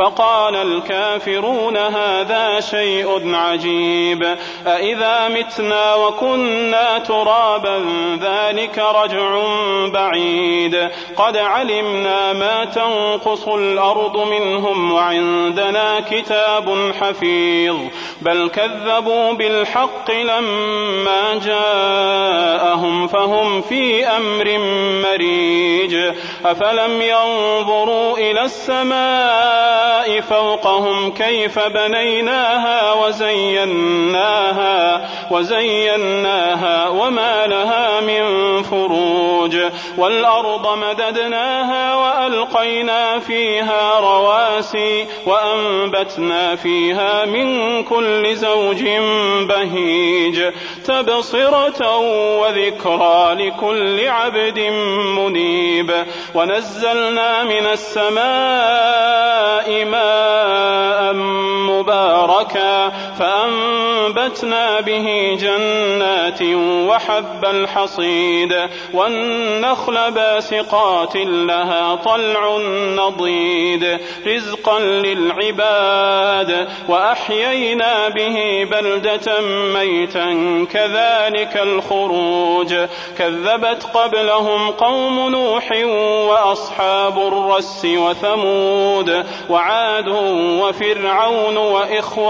فقال الكافرون هذا شيء عجيب. أإذا متنا وكنا ترابا ذلك رجع بعيد. قد علمنا ما تنقص الأرض منهم وعندنا كتاب حفيظ. بل كذبوا بالحق لما جاءهم فهم في أمر مريج. أفلم ينظروا إلى السماء فوقهم كيف بنيناها وزيناها وزيناها وما لها من فروج. والأرض مددناها وألقينا فيها رواسي وأنبتنا فيها من كل زوج بهيج. تبصرة وذكرى لكل عبد منيب. ونزلنا من السماء ماء مباركا فأنبتنا به جنات وحب الحصيد والنخل باسقات لها طلع نضيد رزقا للعباد وأحيينا به بلدة ميتا كذلك الخروج كذبت قبلهم قوم نوح وأصحاب الرس وثمود وعاد وفرعون وإخوان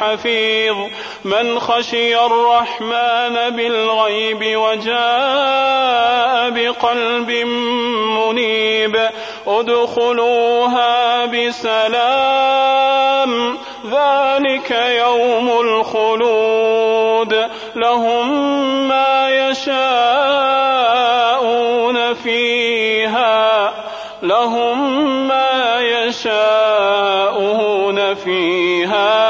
حفيظ من خشي الرحمن بالغيب وجاء بقلب منيب ادخلوها بسلام ذلك يوم الخلود لهم ما يشاءون فيها لهم ما يشاءون فيها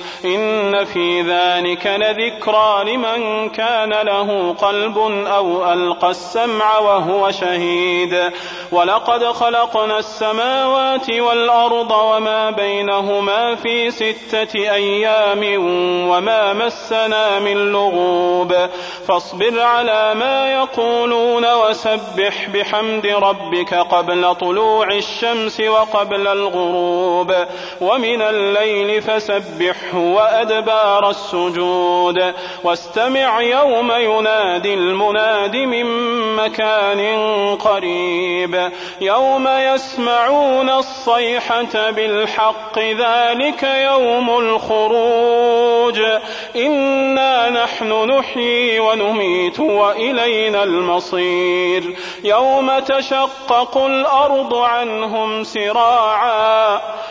إن في ذلك لذكرى لمن كان له قلب أو ألقى السمع وهو شهيد. ولقد خلقنا السماوات والأرض وما بينهما في ستة أيام وما مسنا من لغوب. فاصبر على ما يقولون وسبح بحمد ربك قبل طلوع الشمس وقبل الغروب. ومن الليل فسبحه وأدبار السجود. واستمع يوم ينادي المناد من مكان قريب. يوم يسمعون الصيحة بالحق ذلك يوم الخروج. إنا نحن نحيي ونميت وإلينا المصير. يوم تشقق الأرض عنهم سراعا.